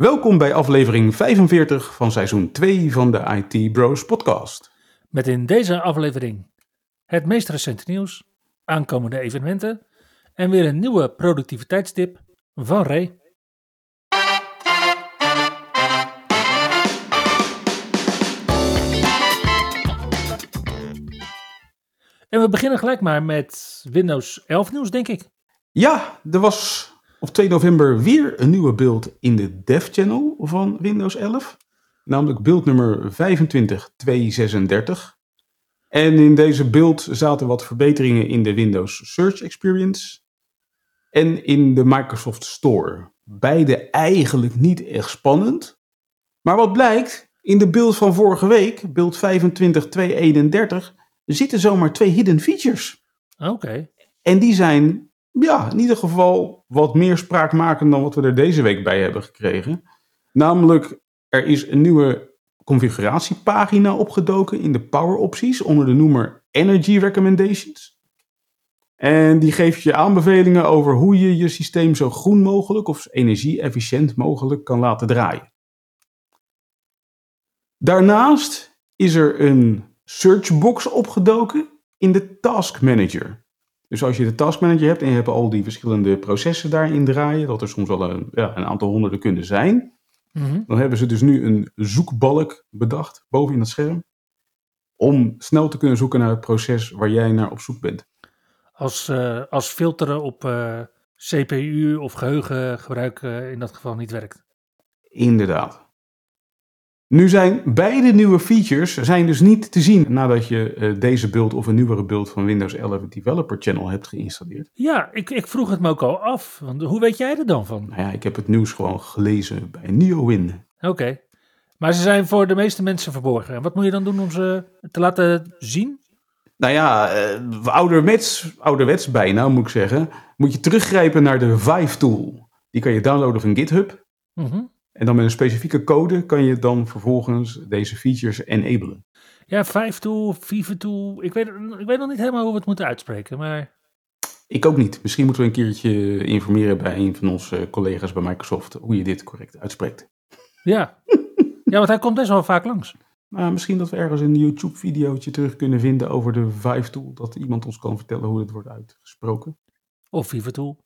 Welkom bij aflevering 45 van seizoen 2 van de IT Bros podcast. Met in deze aflevering het meest recente nieuws, aankomende evenementen en weer een nieuwe productiviteitstip van Ray. En we beginnen gelijk maar met Windows 11 nieuws, denk ik. Ja, er was op 2 november weer een nieuwe build in de dev channel van Windows 11. Namelijk build nummer 25236. En in deze build zaten wat verbeteringen in de Windows Search Experience en in de Microsoft Store. Beide eigenlijk niet echt spannend. Maar wat blijkt, in de build van vorige week, build 25231, zitten zomaar twee hidden features. Oké. En die zijn ja, in ieder geval wat meer spraakmakend dan wat we er deze week bij hebben gekregen. Namelijk, er is een nieuwe configuratiepagina opgedoken in de power opties onder de noemer Energy Recommendations. En die geeft je aanbevelingen over hoe je je systeem zo groen mogelijk of energie-efficiënt mogelijk kan laten draaien. Daarnaast is er een searchbox opgedoken in de Task Manager. Dus als je de Task Manager hebt en je hebt al die verschillende processen daarin draaien, dat er soms wel een, ja, een aantal honderden kunnen zijn, Mhm. dan hebben ze dus nu een zoekbalk bedacht boven in het scherm. Om snel te kunnen zoeken naar het proces waar jij naar op zoek bent. Als, eh, als filteren op eh, CPU of geheugengebruik eh, in dat geval niet werkt. Inderdaad. Nu zijn beide nieuwe features zijn dus niet te zien nadat je eh, deze build of een nieuwere build van Windows 11 Developer Channel hebt geïnstalleerd. Ja, ik, ik vroeg het me ook al af. Want hoe weet jij er dan van? Nou ja, ik heb het nieuws gewoon gelezen bij NeoWin. Oké. Maar ze zijn voor de meeste mensen verborgen. En wat moet je dan doen om ze te laten zien? Nou ja, eh, ouderwets, ouderwets bijna moet ik zeggen, moet je teruggrijpen naar de Vive tool. Die kan je downloaden van GitHub. Mhm. En dan met een specifieke code kan je dan vervolgens deze features enablen. Ja, 5 tool, Vive tool. Ik weet, ik weet nog niet helemaal hoe we het moeten uitspreken. Maar Ik ook niet. Misschien moeten we een keertje informeren bij een van onze collega's bij Microsoft hoe je dit correct uitspreekt. ja. ja, want hij komt best wel vaak langs. Maar misschien dat we ergens een YouTube-videootje terug kunnen vinden over de Vive tool. Dat iemand ons kan vertellen hoe het wordt uitgesproken. Of Vive tool.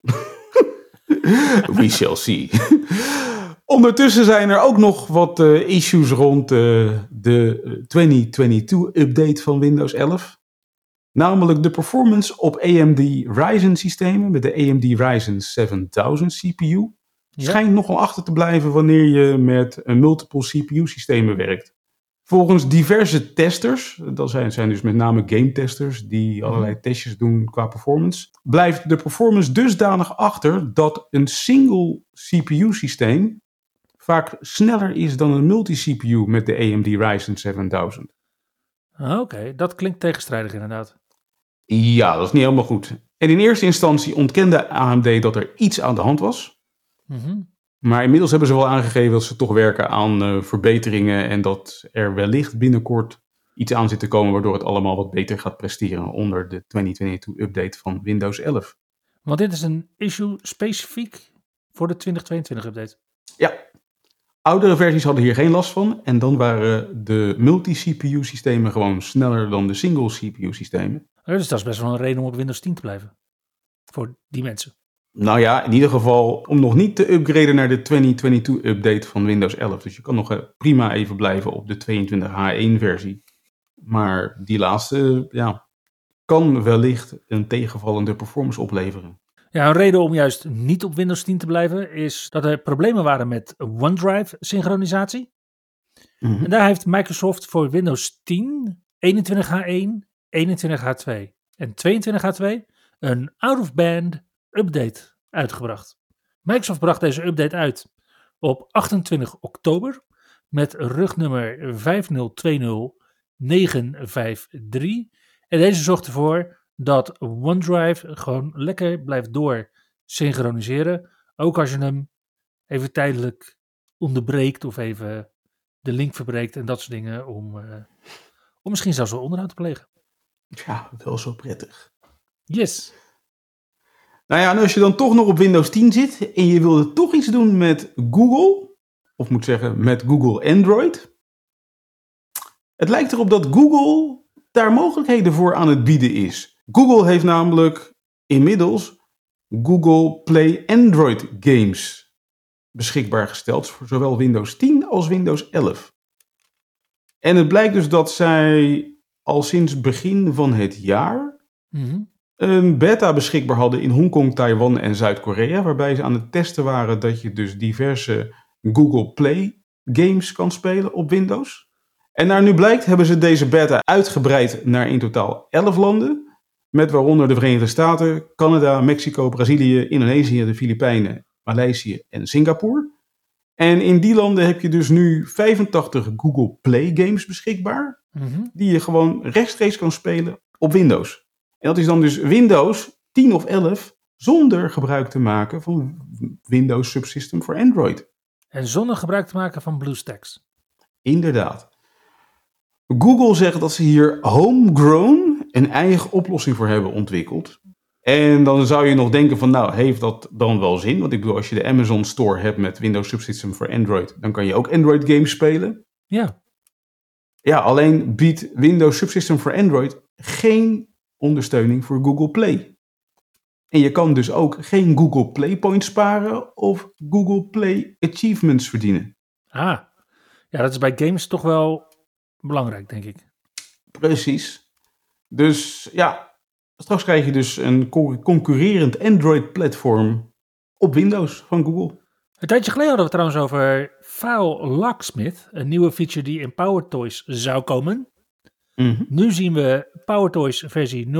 We shall see. Ondertussen zijn er ook nog wat eh, issues rond eh, de 2022-update van Windows 11. Namelijk de performance op AMD Ryzen systemen met de AMD Ryzen 7000 CPU. Ja. Schijnt nogal achter te blijven wanneer je met een multiple CPU systemen werkt. Volgens diverse testers, dat zijn, zijn dus met name game testers die allerlei testjes doen qua performance, blijft de performance dusdanig achter dat een single CPU systeem vaak sneller is dan een multi-CPU met de AMD Ryzen 7000. Ah, Oké, dat klinkt tegenstrijdig inderdaad. Ja, dat is niet helemaal goed. En in eerste instantie ontkende AMD dat er iets aan de hand was. Mhm. Maar inmiddels hebben ze wel aangegeven dat ze toch werken aan eh, verbeteringen en dat er wellicht binnenkort iets aan zit te komen waardoor het allemaal wat beter gaat presteren onder de 2022-update van Windows 11. Want dit is een issue specifiek voor de 2022-update. Ja, oudere versies hadden hier geen last van en dan waren de multi-CPU systemen gewoon sneller dan de single CPU systemen. Dus dat is best wel een reden om op Windows 10 te blijven. Voor die mensen. Nou ja, in ieder geval om nog niet te upgraden naar de 2022-update van Windows 11. Dus je kan nog eh, prima even blijven op de 22H1-versie. Maar die laatste, ja, kan wellicht een tegenvallende performance opleveren. Ja, een reden om juist niet op Windows 10 te blijven is dat er problemen waren met OneDrive synchronisatie. Mhm. En daar heeft Microsoft voor Windows 10, 21H1, 21H2 en 22H2 een out-of-band update uitgebracht. Microsoft bracht deze update uit op 28 oktober, met rugnummer 5020953. En deze zorgt ervoor dat OneDrive gewoon lekker blijft door synchroniseren. Ook als je hem even tijdelijk onderbreekt of even de link verbreekt en dat soort dingen om, uh, om misschien zelfs wel onderhoud te plegen. Ja, wel zo prettig. Yes. Nou ja, en als je dan toch nog op Windows 10 zit en je wilde toch iets doen met Google, of moet zeggen met Google Android. Het lijkt erop dat Google daar mogelijkheden voor aan het bieden is. Google heeft namelijk inmiddels Google Play Android games beschikbaar gesteld voor zowel Windows 10 als Windows 11. En het blijkt dus dat zij al sinds begin van het jaar Mhm. een beta beschikbaar hadden in Hongkong, Taiwan en Zuid-Korea, waarbij ze aan het testen waren dat je dus diverse Google Play games kan spelen op Windows. En naar nu blijkt hebben ze deze beta uitgebreid naar in totaal 11 landen, met waaronder de Verenigde Staten, Canada, Mexico, Brazilië, Indonesië, de Filipijnen, Maleisië en Singapore. En in die landen heb je dus nu 85 Google Play games beschikbaar, Mhm. die je gewoon rechtstreeks kan spelen op Windows. En dat is dan dus Windows 10 of 11 zonder gebruik te maken van Windows Subsystem voor Android. En zonder gebruik te maken van BlueStacks. Inderdaad. Google zegt dat ze hier homegrown een eigen oplossing voor hebben ontwikkeld. En dan zou je nog denken van, nou, heeft dat dan wel zin? Want ik bedoel, als je de Amazon Store hebt met Windows Subsystem voor Android, dan kan je ook Android games spelen. Ja, Ja, alleen biedt Windows Subsystem voor Android geen ondersteuning voor Google Play. En je kan dus ook geen Google Play points sparen of Google Play achievements verdienen. ah. Ja, dat is bij games toch wel belangrijk, denk ik. Precies. Dus ja, straks krijg je dus een co- concurrerend Android-platform op Windows van Google. Een tijdje geleden hadden we het trouwens over File Locksmith, een nieuwe feature die in PowerToys zou komen. Nu zien we PowerToys versie 0.64.0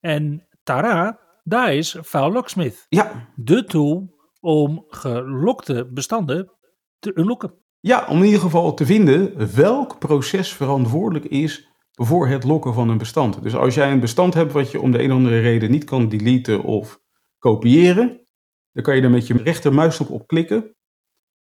en tara, daar is File Locksmith, Ja, de tool om gelokte bestanden te unlocken. Ja, om in ieder geval te vinden welk proces verantwoordelijk is voor het lokken van een bestand. Dus als jij een bestand hebt wat je om de een of andere reden niet kan deleten of kopiëren, dan kan je er met je rechtermuisknop op klikken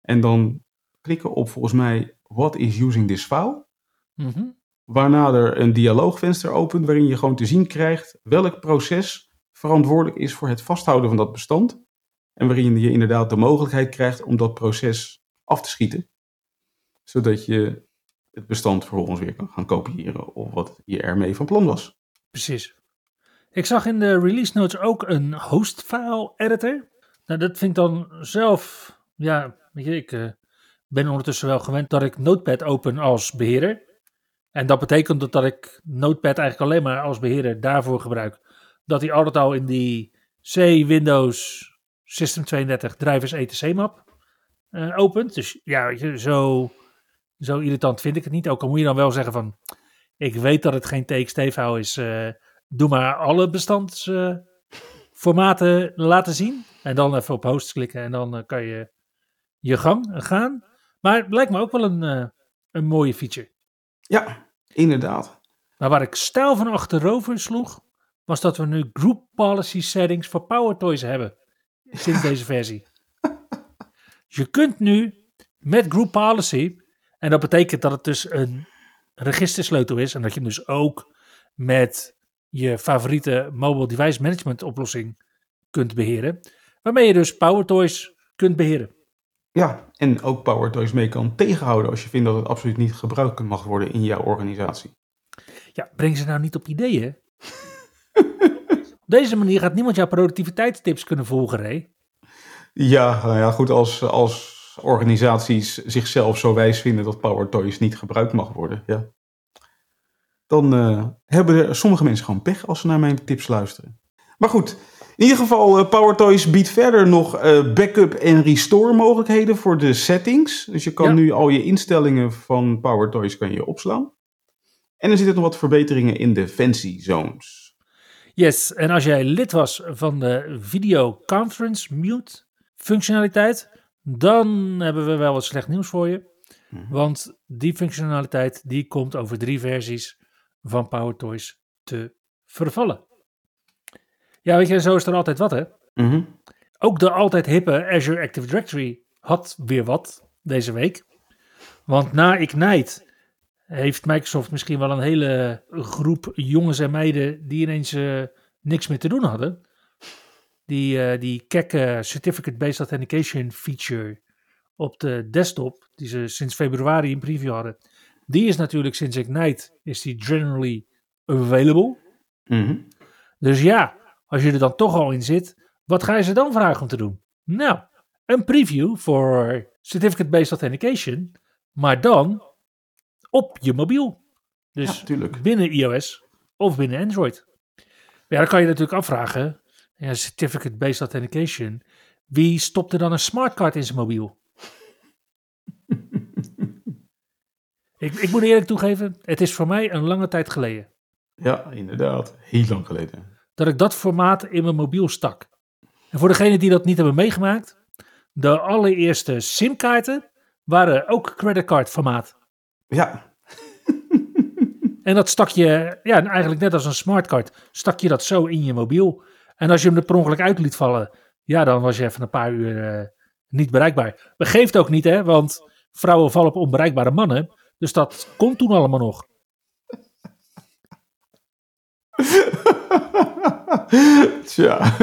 en dan klikken op volgens mij what is using this file. Mhm. Waarna er een dialoogvenster opent waarin je gewoon te zien krijgt welk proces verantwoordelijk is voor het vasthouden van dat bestand. En waarin je inderdaad de mogelijkheid krijgt om dat proces af te schieten. Zodat je het bestand vervolgens weer kan gaan kopiëren of wat je ermee van plan was. Precies. Ik zag in de release notes ook een host file editor. Nou, dat vind ik dan zelf, ja, weet je, ik eh, ben ondertussen wel gewend dat ik Notepad open als beheerder. En dat betekent dat, dat ik Notepad eigenlijk alleen maar als beheerder daarvoor gebruik. Dat hij altijd al in die C Windows System 32 drivers etc map eh, opent. Dus ja, weet je, zo, zo irritant vind ik het niet. Ook al moet je dan wel zeggen van, ik weet dat het geen TXT-file is. eh, doe maar alle bestandsformaten laten zien. En dan even op host klikken en dan eh, kan je je gang gaan. Maar het lijkt me ook wel een, eh, een mooie feature. Ja, inderdaad. Maar waar ik stijl van achterover sloeg, was dat we nu group policy settings voor PowerToys hebben. Sinds deze versie. Je kunt nu met group policy, en dat betekent dat het dus een registersleutel is, en dat je hem dus ook met je favoriete mobile device management oplossing kunt beheren, waarmee je dus PowerToys kunt beheren. Ja, en ook PowerToys mee kan tegenhouden als je vindt dat het absoluut niet gebruikt mag worden in jouw organisatie. Ja, breng ze nou niet op ideeën. op deze manier gaat niemand jouw productiviteitstips kunnen volgen, Ray. Ja, nou ja, goed, als, als organisaties zichzelf zo wijs vinden dat PowerToys niet gebruikt mag worden, ja. Dan eh, hebben er sommige mensen gewoon pech als ze naar mijn tips luisteren. Maar goed, in ieder geval, eh, PowerToys biedt verder nog eh, backup en restore mogelijkheden voor de settings. Dus je kan Ja. nu al je instellingen van PowerToys kan je opslaan. En er zitten nog wat verbeteringen in de fancy zones. Yes, en als jij lid was van de video conference mute functionaliteit, dan hebben we wel wat slecht nieuws voor je. Mhm. Want die functionaliteit die komt over drie versies van PowerToys te vervallen. Ja, weet je, zo is er altijd wat, hè? Mhm. Ook de altijd hippe Azure Active Directory had weer wat deze week. Want na Ignite heeft Microsoft misschien wel een hele groep jongens en meiden die ineens eh, niks meer te doen hadden. Die, eh, die kekke Certificate-Based Authentication feature op de desktop, die ze sinds februari in preview hadden, die is natuurlijk sinds Ignite, is die generally available. Mhm. Dus ja, als je er dan toch al in zit, wat ga je ze dan vragen om te doen? Nou, een preview voor Certificate-Based Authentication, maar dan op je mobiel. Dus Ja, binnen iOS of binnen Android. Ja, dan kan je natuurlijk afvragen, ja, Certificate-Based Authentication, wie stopt er dan een smartcard in zijn mobiel? ik, ik moet eerlijk toegeven, het is voor mij een lange tijd geleden Ja, inderdaad. Heel lang geleden. dat ik dat formaat in mijn mobiel stak. En voor degenen die dat niet hebben meegemaakt, de allereerste simkaarten waren ook creditcard formaat. Ja, En dat stak je, ja, eigenlijk net als een smartcard, stak je dat zo in je mobiel. En als je hem er per ongeluk uit liet vallen, ja, dan was je even een paar uur eh, niet bereikbaar. Begeeft ook niet, hè, want vrouwen vallen op onbereikbare mannen. Dus dat kon toen allemaal nog. Tja,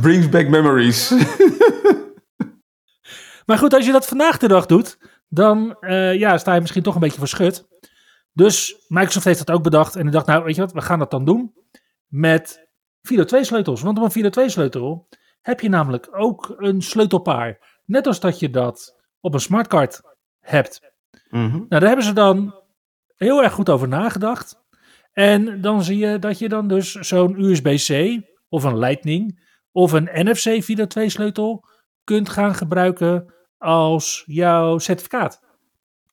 brings back memories. Maar goed, als je dat vandaag de dag doet, dan eh, ja, sta je misschien toch een beetje verschut. Dus Microsoft heeft dat ook bedacht. En die dacht, nou, weet je wat, we gaan dat dan doen met FIDO 2 sleutels. Want op een FIDO 2 sleutel heb je namelijk ook een sleutelpaar. Net als dat je dat op een smartcard hebt. Mhm. Nou, daar hebben ze dan heel erg goed over nagedacht. En dan zie je dat je dan dus zo'n USB-C of een Lightning of een NFC FIDO 2 sleutel kunt gaan gebruiken als jouw certificaat.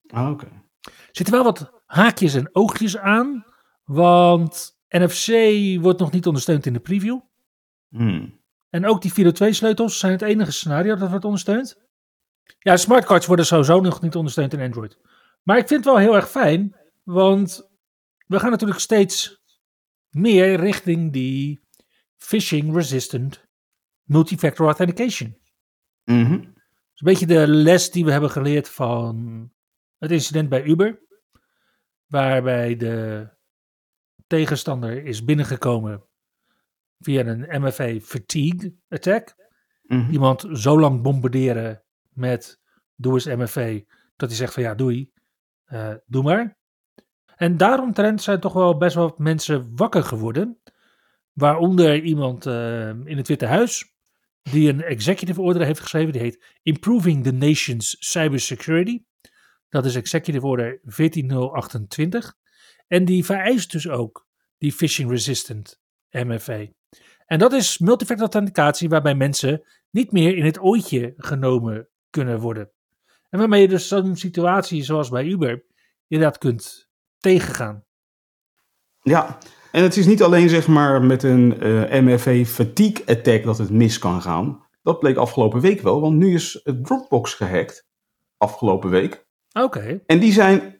Ah, Oké. Er zitten wel wat haakjes en oogjes aan, want NFC wordt nog niet ondersteund in de preview. Hmm. En ook die FIDO 2 sleutels zijn het enige scenario dat wordt ondersteund. Ja, smartcards worden sowieso nog niet ondersteund in Android. Maar ik vind het wel heel erg fijn, want we gaan natuurlijk steeds meer richting die phishing resistant multifactor authentication. Dat is een beetje de les die we hebben geleerd van het incident bij Uber. Waarbij de tegenstander is binnengekomen via een MFA fatigue attack. Mhm. Iemand zo lang bombarderen met doe eens MFA dat hij zegt van ja doei, eh, doe maar. En daaromtrent zijn toch wel best wel wat mensen wakker geworden. Waaronder iemand eh, in het Witte Huis die een executive order heeft geschreven. Die heet Improving the Nation's Cybersecurity. Dat is executive order 14028. En die vereist dus ook die phishing resistant MFA. En dat is multifactor authenticatie waarbij mensen niet meer in het ooitje genomen kunnen worden. En waarmee je dus zo'n situatie zoals bij Uber inderdaad kunt tegengaan. Ja, en het is niet alleen zeg maar met een eh, MFA fatigue attack dat het mis kan gaan. Dat bleek afgelopen week wel, want nu is Dropbox gehackt. Afgelopen week. Oké, En die zijn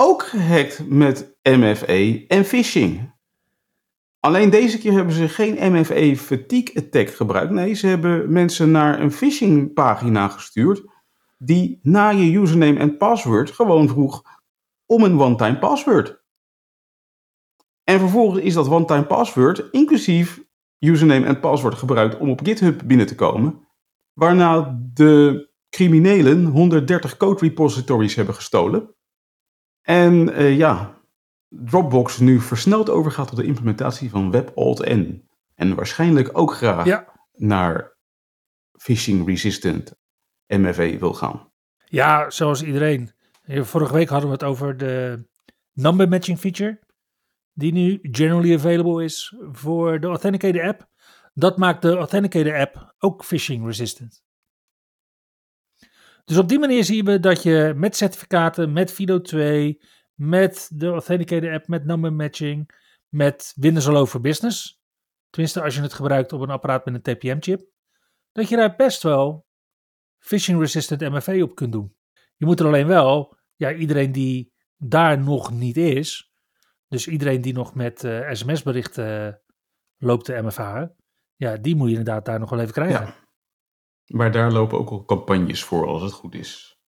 ook gehackt met MFA en phishing. Alleen deze keer hebben ze geen MFA fatigue attack gebruikt. Nee, ze hebben mensen naar een phishing pagina gestuurd. Die na je username en password gewoon vroeg om een one-time password. En vervolgens is dat one-time password inclusief username en password gebruikt om op GitHub binnen te komen. Waarna de criminelen 130 code repositories hebben gestolen. En eh, ja, Dropbox nu versneld overgaat tot de implementatie van WebAuthn. En waarschijnlijk ook graag ja. naar phishing resistant MFA wil gaan. Ja, zoals iedereen. Eh, Vorige week hadden we het over de number matching feature. Die nu generally available is voor de Authenticator app. Dat maakt de Authenticator app ook phishing resistant. Dus op die manier zien we dat je met certificaten, met Fido 2, met de Authenticator app, met number matching, met Windows All Over Business. Tenminste, als je het gebruikt op een apparaat met een TPM-chip. Dat je daar best wel phishing resistant MFA op kunt doen. Je moet er alleen wel, ja, iedereen die daar nog niet is, dus iedereen die nog met eh, sms-berichten loopt de MFA, ja, die moet je inderdaad daar nog wel even krijgen. Maar daar lopen ook al campagnes voor als het goed is.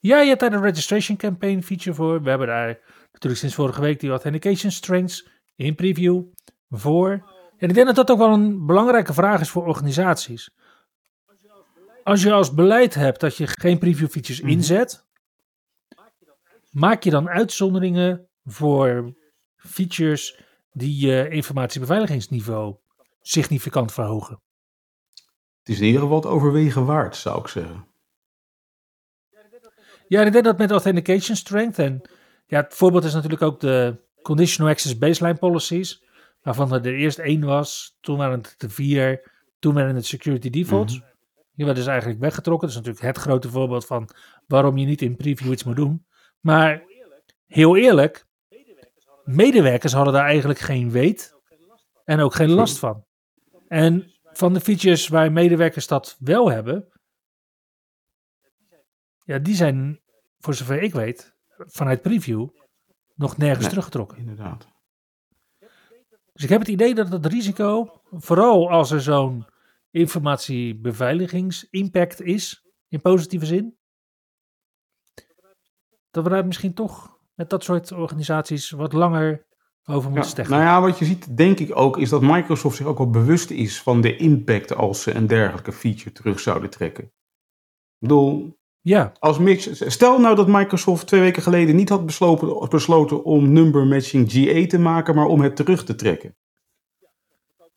Ja, je hebt daar de registration campaign feature voor. We hebben daar natuurlijk sinds vorige week die authentication strengths in preview voor. En ik denk dat dat ook wel een belangrijke vraag is voor organisaties. Als je als beleid hebt dat je geen preview features Mhm. inzet, maak je dan uitzonderingen voor features die je informatiebeveiligingsniveau significant verhogen. Het is in ieder geval het overwegen waard, zou ik zeggen. Ja, ik denk dat met authentication strength en ja, het voorbeeld is natuurlijk ook de conditional access baseline policies, waarvan er eerst één was, toen waren het er vier, toen werden het security defaults. Die werden dus eigenlijk weggetrokken. Dat is natuurlijk het grote voorbeeld van waarom je niet in preview iets moet doen. Maar heel eerlijk, medewerkers hadden daar eigenlijk geen weet en ook geen last van. En van de features waar medewerkers dat wel hebben, ja, die zijn, voor zover ik weet, vanuit preview nog nergens Nee. teruggetrokken. Inderdaad. Dus ik heb het idee dat het risico, vooral als er zo'n informatiebeveiligingsimpact is, in positieve zin, dat we daar misschien toch met dat soort organisaties wat langer over Ja, moeten steggelen. nou ja, wat je ziet, denk ik ook, is dat Microsoft zich ook wel bewust is van de impact als ze een dergelijke feature terug zouden trekken. Ik bedoel, Ja, als mix, stel nou dat Microsoft twee weken geleden niet had besloten, besloten om number matching GA te maken, maar om het terug te trekken.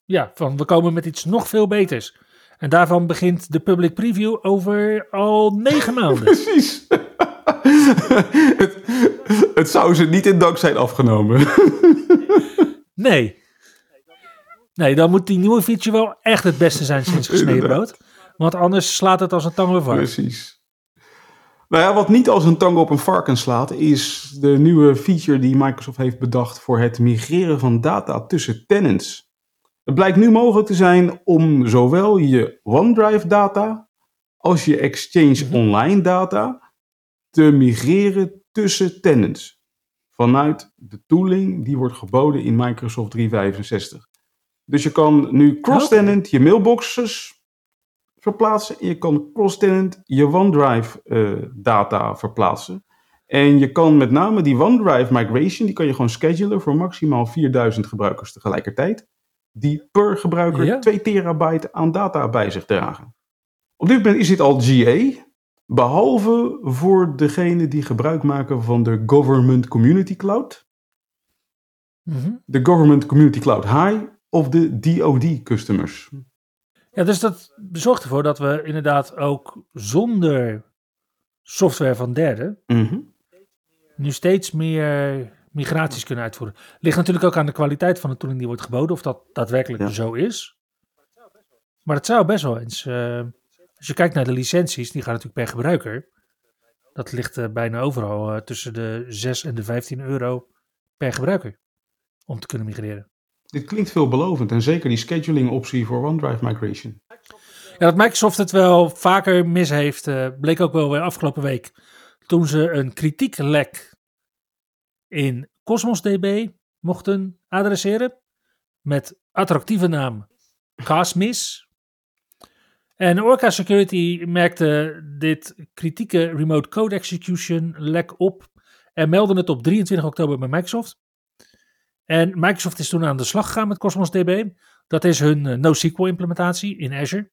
ja, van we komen met iets nog veel beters. En daarvan begint de public preview over al negen maanden. Precies. het, het zou ze niet in dank zijn afgenomen. Nee. Nee, dan moet die nieuwe feature wel echt het beste zijn sinds gesneden brood. Want anders slaat het als een tang over. Precies. Nou ja, wat niet als een tang op een varken slaat, is de nieuwe feature die Microsoft heeft bedacht voor het migreren van data tussen tenants. Het blijkt nu mogelijk te zijn om zowel je OneDrive data als je Exchange Mhm. Online data te migreren tussen tenants. Vanuit de tooling die wordt geboden in Microsoft 365. Dus je kan nu cross-tenant je mailboxes verplaatsen. En je kan cross-tenant je OneDrive eh, data verplaatsen. En je kan met name die OneDrive migration, die kan je gewoon schedulen voor maximaal 4000 gebruikers tegelijkertijd. Die per gebruiker Ja. 2 terabyte aan data bij zich dragen. Op dit moment is dit al GA, behalve voor degenen die gebruik maken van de Government Community Cloud, Mhm. de Government Community Cloud High of de DoD customers. Ja, dus dat zorgt ervoor dat we inderdaad ook zonder software van derden Mhm. nu steeds meer migraties kunnen uitvoeren. Ligt natuurlijk ook aan de kwaliteit van de tooling die wordt geboden, of dat daadwerkelijk Ja. zo is. Maar het zou best wel eens, eh, als je kijkt naar de licenties, die gaan natuurlijk per gebruiker. Dat ligt eh, bijna overal eh, tussen de 6 en de 15 euro per gebruiker om te kunnen migreren. Dit klinkt veelbelovend en zeker die scheduling optie voor OneDrive migration. Ja, dat Microsoft het wel vaker mis heeft, eh, bleek ook wel weer afgelopen week. Toen ze een kritieklek in Cosmos DB mochten adresseren. Met attractieve naam Casmis. En Orca Security merkte dit kritieke remote code execution lek op. En meldde het op 23 oktober bij Microsoft. En Microsoft is toen aan de slag gegaan met Cosmos DB. Dat is hun eh, NoSQL implementatie in Azure.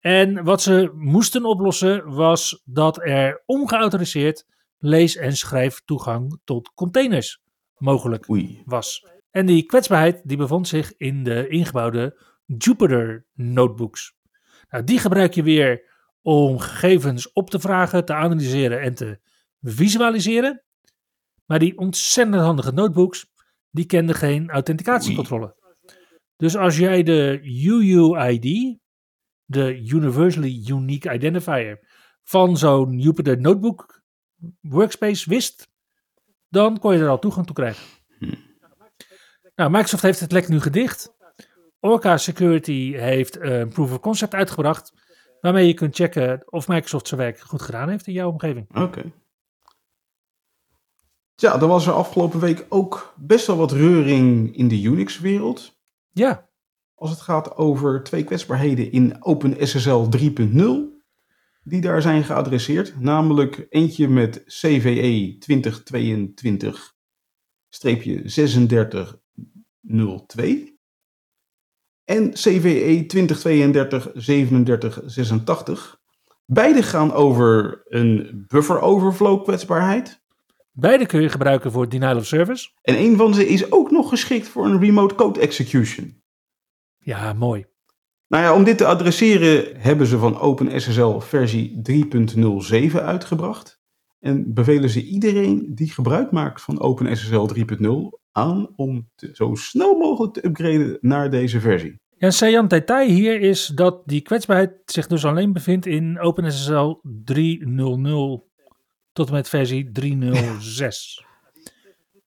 En wat ze moesten oplossen was dat er ongeautoriseerd lees- en schrijftoegang tot containers mogelijk Oei. was. En die kwetsbaarheid die bevond zich in de ingebouwde Jupyter notebooks. Nou, die gebruik je weer om gegevens op te vragen, te analyseren en te visualiseren. Maar die ontzettend handige notebooks, die kenden geen authenticatiecontrole. Dus als jij de UUID, de Universally Unique Identifier, van zo'n Jupyter Notebook workspace wist, dan kon je er al toegang toe krijgen. Nou, Microsoft heeft het lek nu gedicht. Orca Security heeft een proof of concept uitgebracht, Waarmee je kunt checken of Microsoft zijn werk goed gedaan heeft in jouw omgeving. Oké. Ja, er was er afgelopen week ook best wel wat reuring in de Unix-wereld. Ja, Als het gaat over twee kwetsbaarheden in OpenSSL 3.0. Die daar zijn geadresseerd. Namelijk eentje met CVE 2022-3602. En E CVE 2032-3786. Beide gaan over een buffer overflow kwetsbaarheid. beide kun je gebruiken voor denial of service. En een van ze is ook nog geschikt voor een remote code execution. Ja, mooi. Nou ja, om dit te adresseren hebben ze van OpenSSL versie 3.07 uitgebracht. En bevelen ze iedereen die gebruik maakt van OpenSSL 3.0 aan om te- zo snel mogelijk te upgraden naar deze versie. Ja, een saillant detail hier is dat die kwetsbaarheid zich dus alleen bevindt in OpenSSL 3.0.0 tot en met versie 3.0.6.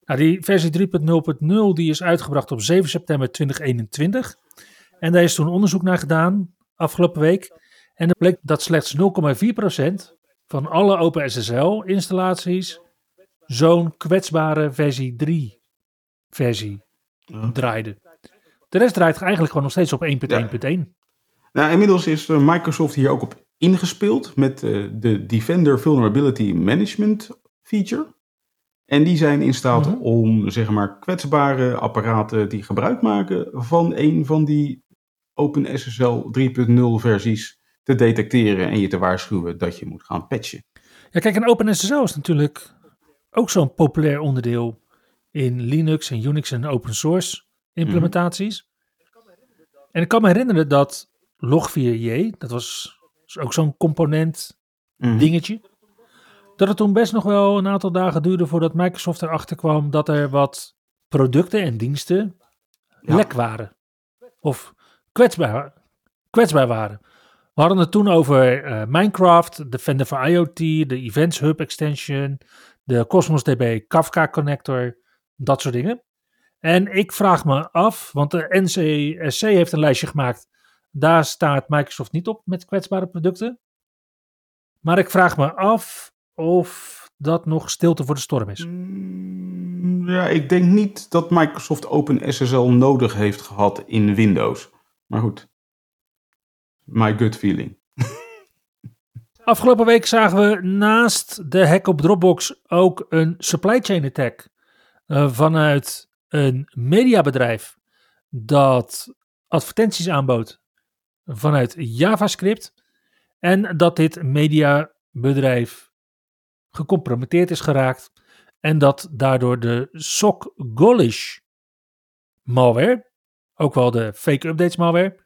nou, die versie 3.0.0 die is uitgebracht op 7 september 2021. En daar is toen onderzoek naar gedaan, afgelopen week. En er bleek dat slechts 0,4% van alle OpenSSL installaties zo'n kwetsbare versie 3 versie draaide. De rest draait eigenlijk gewoon nog steeds op 1.1.1. Nou, inmiddels is eh, Microsoft hier ook op ingespeeld met eh, de Defender Vulnerability Management feature. En die zijn in staat Mhm. om zeg maar kwetsbare apparaten die gebruik maken van een van die OpenSSL 3.0 versies te detecteren en je te waarschuwen dat je moet gaan patchen. Ja, kijk, en OpenSSL is natuurlijk ook zo'n populair onderdeel in Linux en Unix en open source implementaties. En ik kan me herinneren dat Log4j, dat was ook zo'n component Mhm. dingetje, dat het toen best nog wel een aantal dagen duurde voordat Microsoft erachter kwam dat er wat producten en diensten Ja. lek waren. Of kwetsbaar, kwetsbaar waren. We hadden het toen over eh, Minecraft, Defender for IoT, de Events Hub extension, de Cosmos DB Kafka connector, dat soort dingen. En ik vraag me af, want de NCSC heeft een lijstje gemaakt. Daar staat Microsoft niet op met kwetsbare producten. Maar ik vraag me af of dat nog stilte voor de storm is. Mm, Ja, ik denk niet dat Microsoft OpenSSL nodig heeft gehad in Windows. Maar goed. My gut feeling. Afgelopen week zagen we naast de hack op Dropbox ook een supply chain attack eh, vanuit een mediabedrijf dat advertenties aanbood vanuit JavaScript. En dat dit mediabedrijf gecompromitteerd is geraakt en dat daardoor de SOC Golish malware, ook wel de fake updates malware,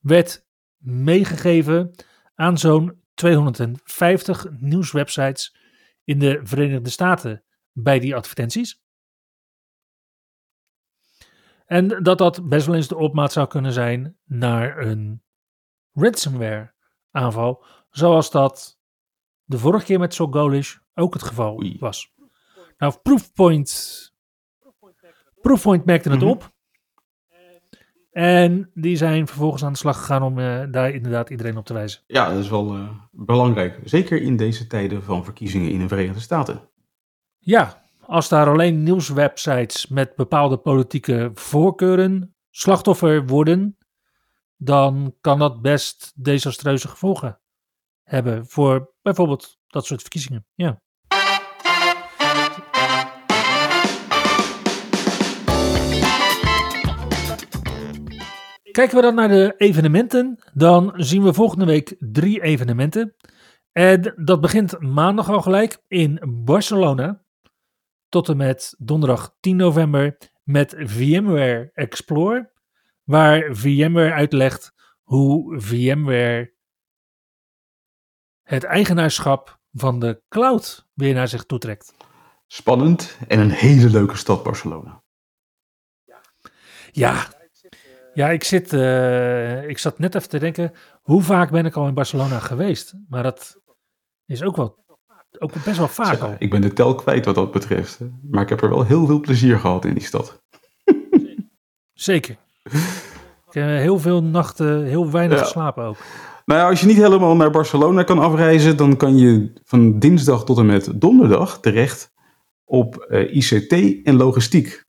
werd meegegeven aan zo'n 250 nieuwswebsites in de Verenigde Staten bij die advertenties. En dat dat best wel eens de opmaat zou kunnen zijn naar een ransomware aanval, zoals dat de vorige keer met Sogolish ook het geval Oei. was. Nou, Proofpoint, Proofpoint merkte het Mhm. op. En die zijn vervolgens aan de slag gegaan om eh, daar inderdaad iedereen op te wijzen. Ja, dat is wel eh, belangrijk. Zeker in deze tijden van verkiezingen in de Verenigde Staten. Ja, als daar alleen nieuwswebsites met bepaalde politieke voorkeuren slachtoffer worden, dan kan dat best desastreuze gevolgen hebben voor bijvoorbeeld dat soort verkiezingen. Ja. Kijken we dan naar de evenementen, dan zien we volgende week drie evenementen. En dat begint maandag al gelijk in Barcelona tot en met donderdag 10 november met VMware Explore, waar VMware uitlegt hoe VMware het eigenaarschap van de cloud weer naar zich toetrekt. Spannend en een hele leuke stad Barcelona. Ja, ja ik, zit, eh, ik zat net even te denken, hoe vaak ben ik al in Barcelona geweest? Maar dat is ook wel ook best wel vaak al. Ik ben de tel kwijt wat dat betreft. Maar ik heb er wel heel veel plezier gehad in die stad. Zeker. Ik heb heel veel nachten, heel weinig Ja. geslapen ook. Nou ja, als je niet helemaal naar Barcelona kan afreizen, dan kan je van dinsdag tot en met donderdag terecht op eh, ICT en logistiek.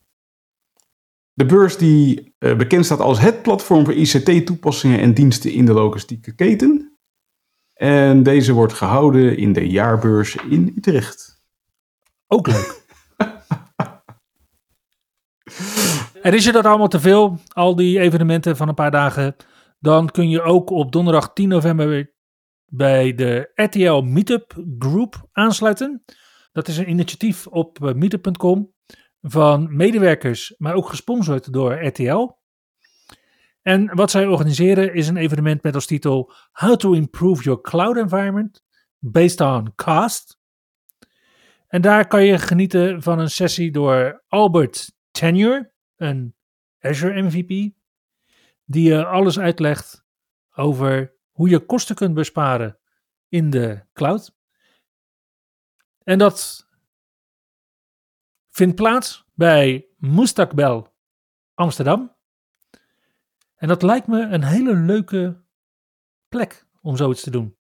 De beurs die eh, bekend staat als het platform voor ICT-toepassingen en diensten in de logistieke keten. En deze wordt gehouden in de jaarbeurs in Utrecht. Ook leuk. en is je dat allemaal te veel, al die evenementen van een paar dagen, dan kun je ook op donderdag 10 november bij de RTL Meetup Group aansluiten. Dat is een initiatief op eh, meetup.com van medewerkers, maar ook gesponsord door RTL. En wat zij organiseren is een evenement met als titel How to Improve Your Cloud Environment Based on Cost. En daar kan je genieten van een sessie door Albert Tenure, een Azure MVP, die je alles uitlegt over hoe je kosten kunt besparen in de cloud. En dat vindt plaats bij Moestakbel Amsterdam. En dat lijkt me een hele leuke plek om zoiets te doen.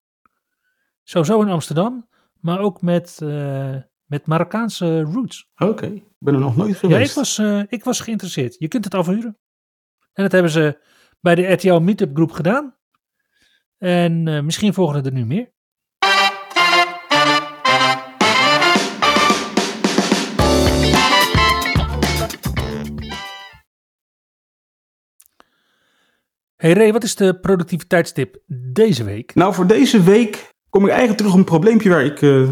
Sowieso in Amsterdam, maar ook met, uh, met Marokkaanse roots. Oké, ik ben er nog nooit geweest. Ja, ik was, uh, ik was geïnteresseerd. Je kunt het afhuren. En dat hebben ze bij de RTL Meetup groep gedaan. En uh, misschien volgen er nu meer. Hey Ray, wat is de productiviteitstip deze week? Nou, voor deze week kom ik eigenlijk terug op een probleempje waar ik uh,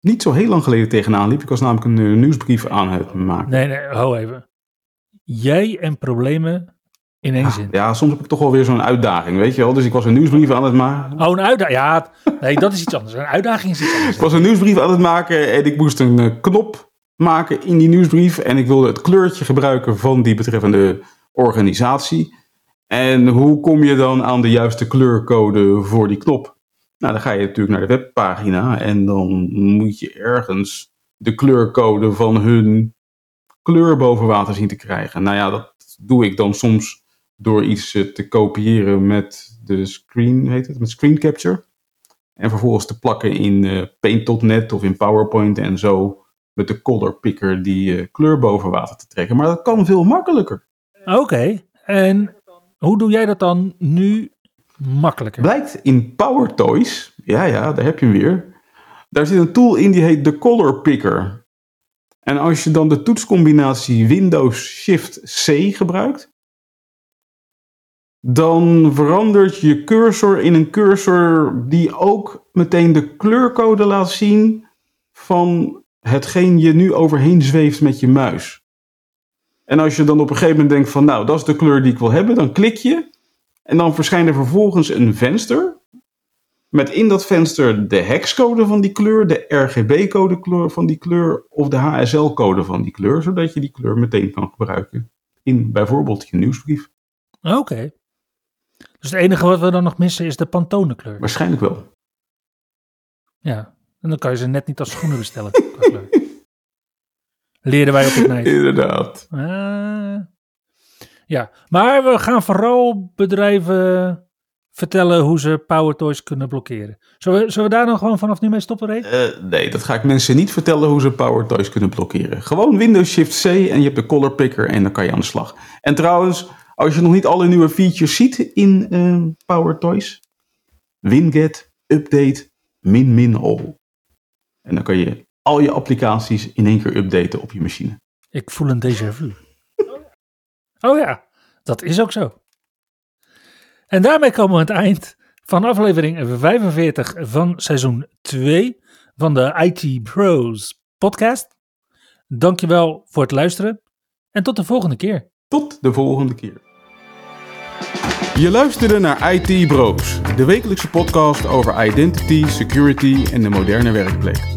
niet zo heel lang geleden tegenaan liep. Ik was namelijk een uh, nieuwsbrief aan het maken. Nee, nee, hou even. Jij en problemen in één ja, zin. Ja, soms heb ik toch wel weer zo'n uitdaging, weet je wel. Dus ik was een nieuwsbrief aan het maken. Oh, een uitdaging. Ja, nee, dat is iets anders. Een uitdaging is iets anders. ik was een nieuwsbrief aan het maken en ik moest een uh, knop maken in die nieuwsbrief. En ik wilde het kleurtje gebruiken van die betreffende organisatie. En hoe kom je dan aan de juiste kleurcode voor die knop? Nou, dan ga je natuurlijk naar de webpagina en dan moet je ergens de kleurcode van hun kleur boven water zien te krijgen. Nou ja, dat doe ik dan soms door iets te kopiëren met de screen, heet het, met screen capture. En vervolgens te plakken in Paint.net of in PowerPoint en zo met de color picker die kleur boven water te trekken. Maar dat kan veel makkelijker. Oké, en hoe doe jij dat dan nu makkelijker? Blijkt in Power Toys, ja ja, daar heb je hem weer. Daar zit een tool in die heet de Color Picker. En als je dan de toetscombinatie Windows Shift C gebruikt, dan verandert je cursor in een cursor die ook meteen de kleurcode laat zien van hetgeen je nu overheen zweeft met je muis. En als je dan op een gegeven moment denkt van nou, dat is de kleur die ik wil hebben, dan klik je. En dan verschijnt er vervolgens een venster. Met in dat venster de hexcode van die kleur, de RGB-code van die kleur of de HSL-code van die kleur. Zodat je die kleur meteen kan gebruiken in bijvoorbeeld je nieuwsbrief. Oké. Okay. Dus het enige wat we dan nog missen is de Pantone kleur. Waarschijnlijk wel. Ja, en dan kan je ze net niet als schoenen bestellen. Leren wij op het nijt. Inderdaad. Uh, ja, maar we gaan vooral bedrijven vertellen hoe ze Power Toys kunnen blokkeren. Zullen we, zullen we daar dan gewoon vanaf nu mee stoppen, Ray? Uh, nee, dat ga ik mensen niet vertellen hoe ze Power Toys kunnen blokkeren. Gewoon Windows Shift C en je hebt de color picker en dan kan je aan de slag. En trouwens, als je nog niet alle nieuwe features ziet in uh, Power Toys, Winget, Update, min min all. En dan kan je al je applicaties in één keer updaten op je machine. Ik voel een déjà vu. oh ja, dat is ook zo. En daarmee komen we aan het eind van aflevering 45 van seizoen 2 van de IT Pros podcast. Dankjewel voor het luisteren en tot de volgende keer. Tot de volgende keer. Je luisterde naar IT Bros, de wekelijkse podcast over identity, security en de moderne werkplek.